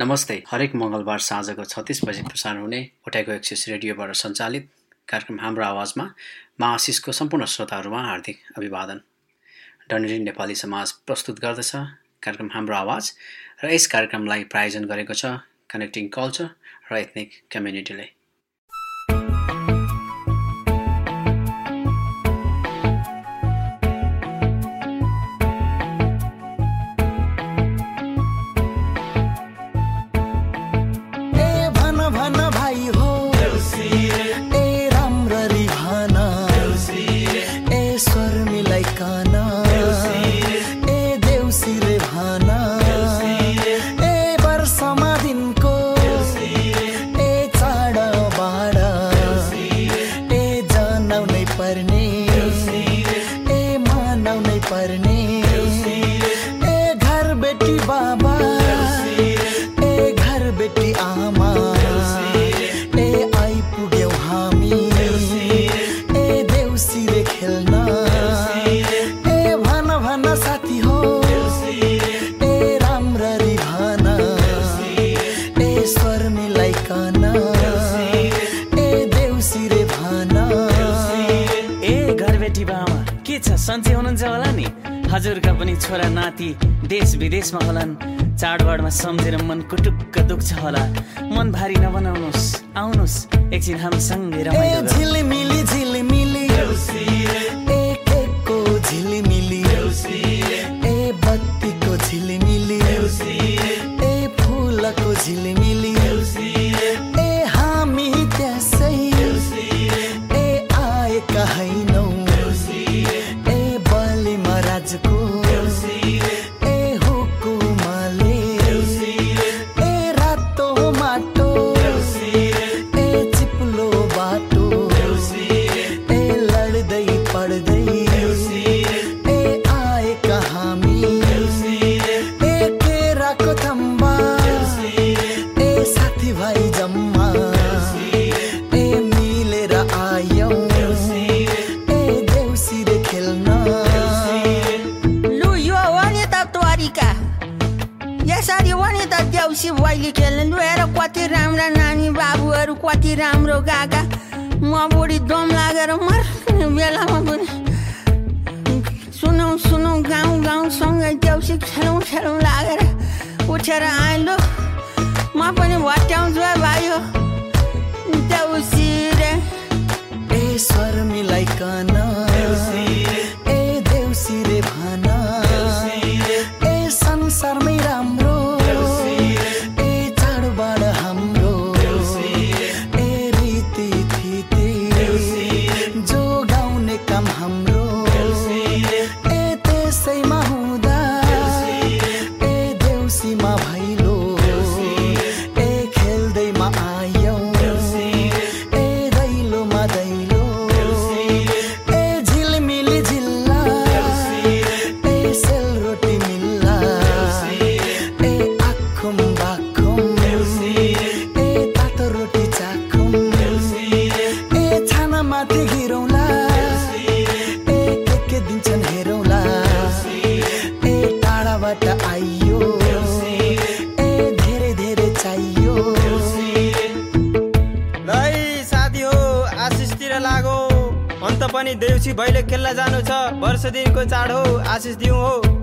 नमस्ते। हरेक मङ्गलबार साँझको छत्तिस बजी प्रसारण हुने उठाएको एक्सिस रेडियोबाट सञ्चालित कार्यक्रम हाम्रो आवाजमा मा आशिषको सम्पूर्ण श्रोताहरूमा हार्दिक अभिवादन। डनेरी नेपाली समाज प्रस्तुत गर्दछ कार्यक्रम हाम्रो आवाज र यस कार्यक्रमलाई प्रायोजन गरेको छ कनेक्टिङ कल्चर र एथनिक कम्युनिटीले सन्चै हुनुहुन्छ होला नि? हजुरका पनि छोरा नाति देश विदेशमा होलान्। चाडबाडमा सम्झेर मन कुटुक्क दुख्छ होला। मन भारी नबनाउनुहोस् आउनुहोस्। एकछिन हामीसँगै रमाइलो झिलिमिली झिलिमिली। Dilimin पनि देउसी भैले खेल्न जानु छ। वर्ष दिनको चाड हो आशिष दिउँ हो।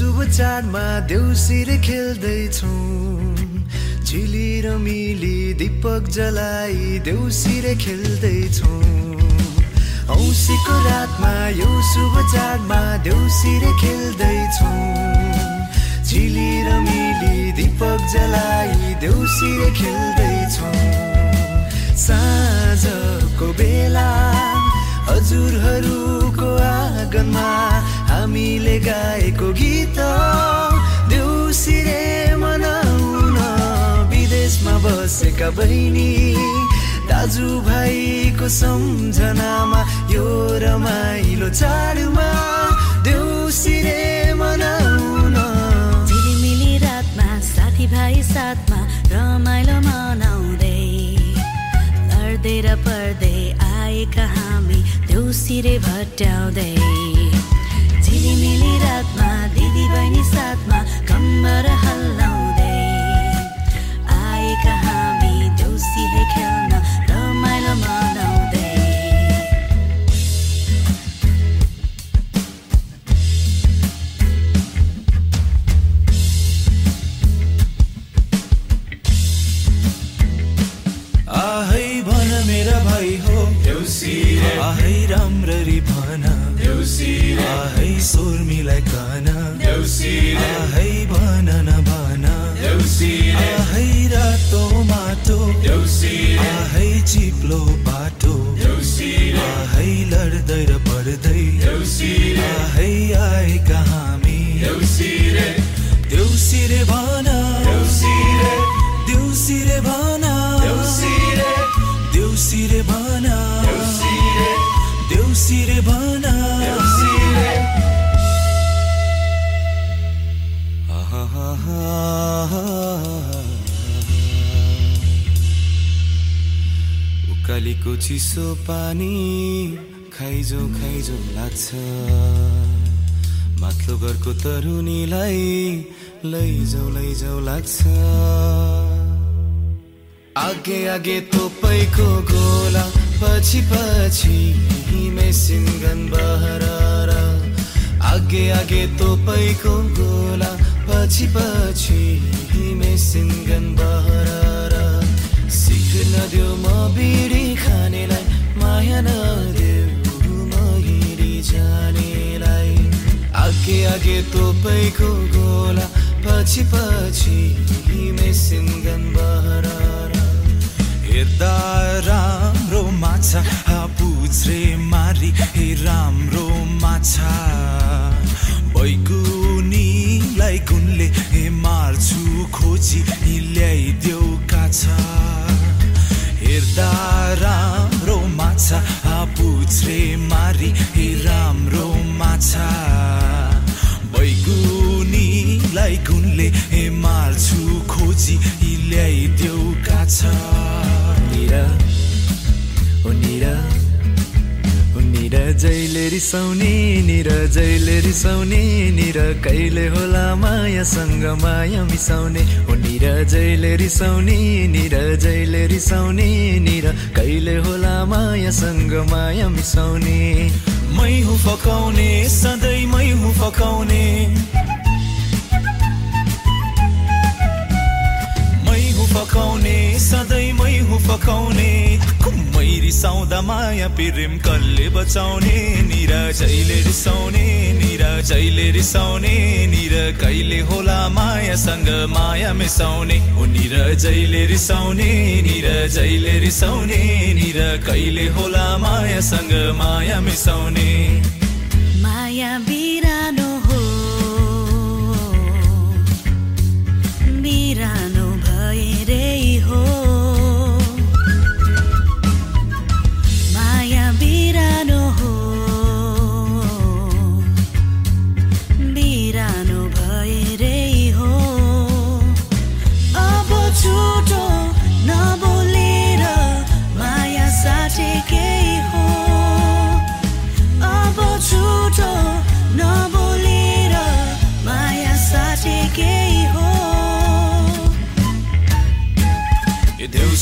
चाडमा देउसिरे खेल्दैछौँ। झिली र मिली दीपक जलाई देउसिरे खेल्दैछौँ। औँसीको रातमा यो शुभ चाडमा देउसिरे खेल्दैछौँ। झिली र मिली दीपक जलाई देउसिरे खेल्दैछौँ। साँझको बेला हजुरहरूको आँगनमा हामीले बसेका बहिनी दाजुभाइको सम्झनामा यो रमाइलो चाडमा देउसिरे मनाउन। झिलिमिली रातमा साथीभाइ साथमा रमाइलो मनाउँदै लड्दै र पर्दै आएका हामी देउसिरे भट्याउँदै झिलिमिली रातमा दिदी बहिनी साथमा कम्बर हल्लाउँदै देउसी आहै भन न भन। देउसी आहै रातो माटो। आहै चिप्लो बाटो। आहै लड्दै र देउसी आहै आएका हामी। देउसी रे भन उकालीको चिसो पानी खाइजो खाइजो लाग्छ। माथिल्लो घरको तरुनीलाई लैजाउ लैजाउ लाग्छ। आगे आगे तोपैको गोला पछि पछि मेसिन गन बहर आगे आगे तोपैको गोला पछि पछि मेसिन गन बहर सिख नदेऊ म बिडी खानेलाई माया नदेऊ म हिँडी जानेलाई। आगे आगे तोपैको गोला पछि पछि मेसिन गन बहर हेर्दा राम्रो माछा पुछ्रे मारी हे राम्रो माछा। बैगुनीलाई गुनले हे मार्छु खोजी ल्याइदेऊ काछा। हेर्दा राम्रो माछा पुछ्रे मारी राम्रो माछा। बैगुनीलाई गुनले हे मार्छु खोजी ल्याइदेऊ काछा। निरा ओ निरा। जहिले रिसाउने निर जहिले रिसाउने निर कहिले होला मायासँग माया मिसाउने हो निर जहिले रिसाउने निर जहिले रिसाउने निर कहिले होला मायासँग माया मिसाउने। मै हुँ फकाउने सधैँ मै हुँ फकाउने। मै हुँ फकाउने सधैँ मै हुँ फकाउने। रिसाउँदा माया प्रेम कसले बचाउने? निर जहिले रिसाउने निर जहिले रिसाउने निर कहिले होला मायासँग माया मिसाउने? हो निर जहिले रिसाउने निर जहिले रिसाउने निर कहिले होला मायासँग माया मिसाउने? माया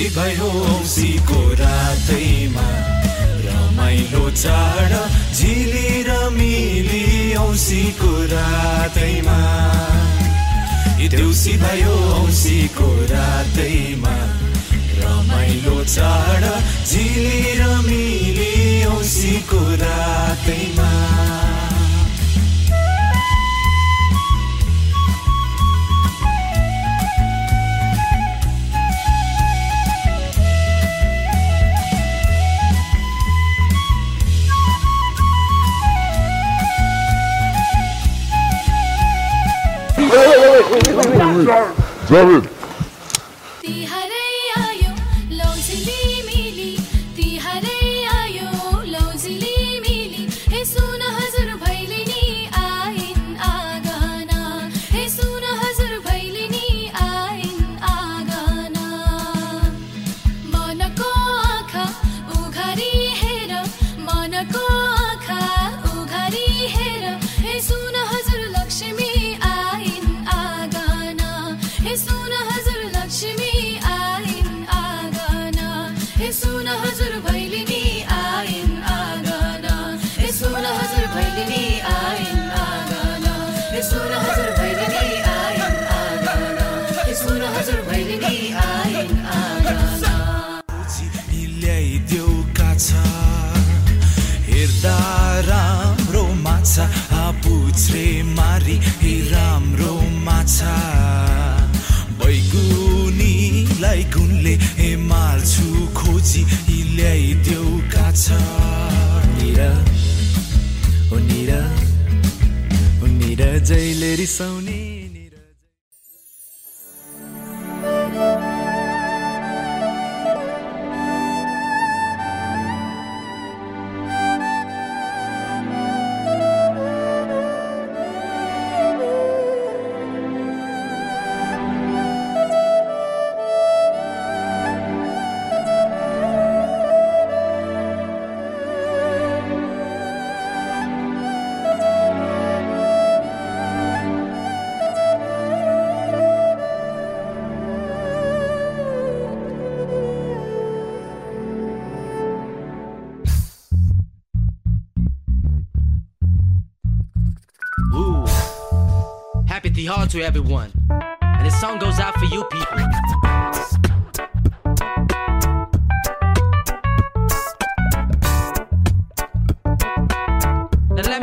देउसी भयो औसीको रातैमा। रमाइलो चाड झिली र मिली औसीको रातैमा। देउसी भयो औसीको रातैमा। रमाइलो चाड झिली र मिली औसीको रातैमा। Jerry. Glory. सुन हजुर भैलिनी भैलिनी आइन् सुन हजुर भैलिनी सुन हजुर भैलिनी हेर्दा राम्रो माछा मारी राम्रो माछा। बैगुनीलाई गुनले खोजी ल्याइदेऊ हो निरा हो निरा जहिले रिसाउने Happy Tihar to everyone. And this song goes out for you people. Now let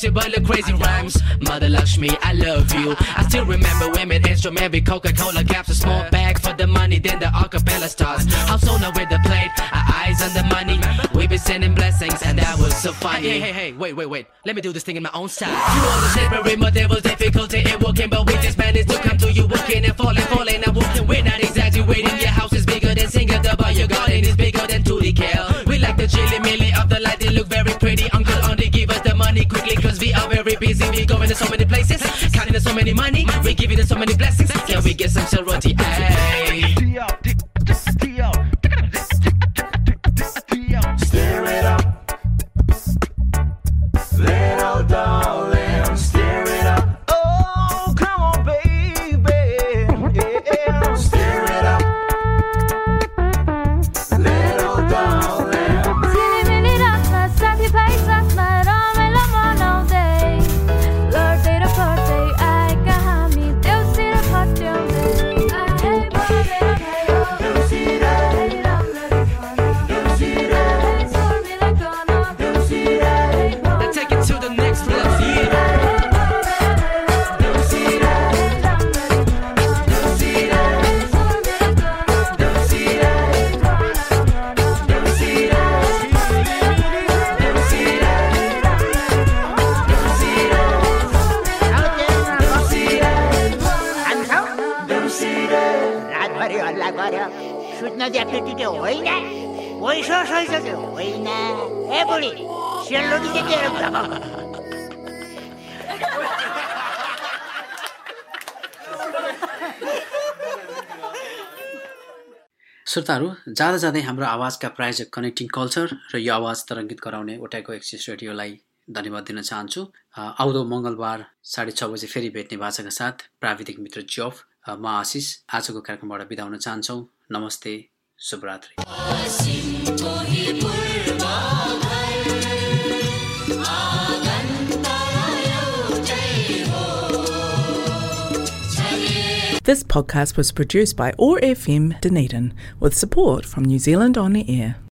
door. The Delcy Butler crazy rhymes. Mother Lakshmi, I love you. I still remember women instrument with Coca-Cola caps, a small bag for the money, then the acapella stars. House owner with the plate, our eyes on the money. We been sending blessings, and that was so funny. Hey, hey, hey, wait, wait, wait. Let me do this thing in my own style. You all the slavery, but there was difficulty in walking, but we just managed to come to you walking and falling, falling and walking. We're not exaggerating. Your house is bigger than Singapore, but your garden is bigger than Tootie. We like the chili milli of the light, they look very money quickly, cause we are very busy. We going to so many places, counting so many money. We giving so many blessings. Can we get some sorority? Ay. सुत्न दिएको त्यो होइन पैसा सैसा त्यो होइन ए बुढी सेलरोटी चाहिँ दिएर श्रोताहरू जाँदा जाँदै हाम्रो आवाजका प्रायोजक कनेक्टिङ कल्चर र यो आवाज तरङ्गित गराउने ओटाको एक्सिस रेडियोलाई धन्यवाद दिन चाहन्छु। आउँदो मङ्गलबार साढे छ बजे फेरि भेट्ने भाषाका साथ प्राविधिक मित्र जफ म आशिष। आजको कार्यक्रमबाट बिदा हुन चाहन्छौँ। नमस्ते शुभरात्रि This podcast was produced by OAR FM Dunedin with support from New Zealand On the Air.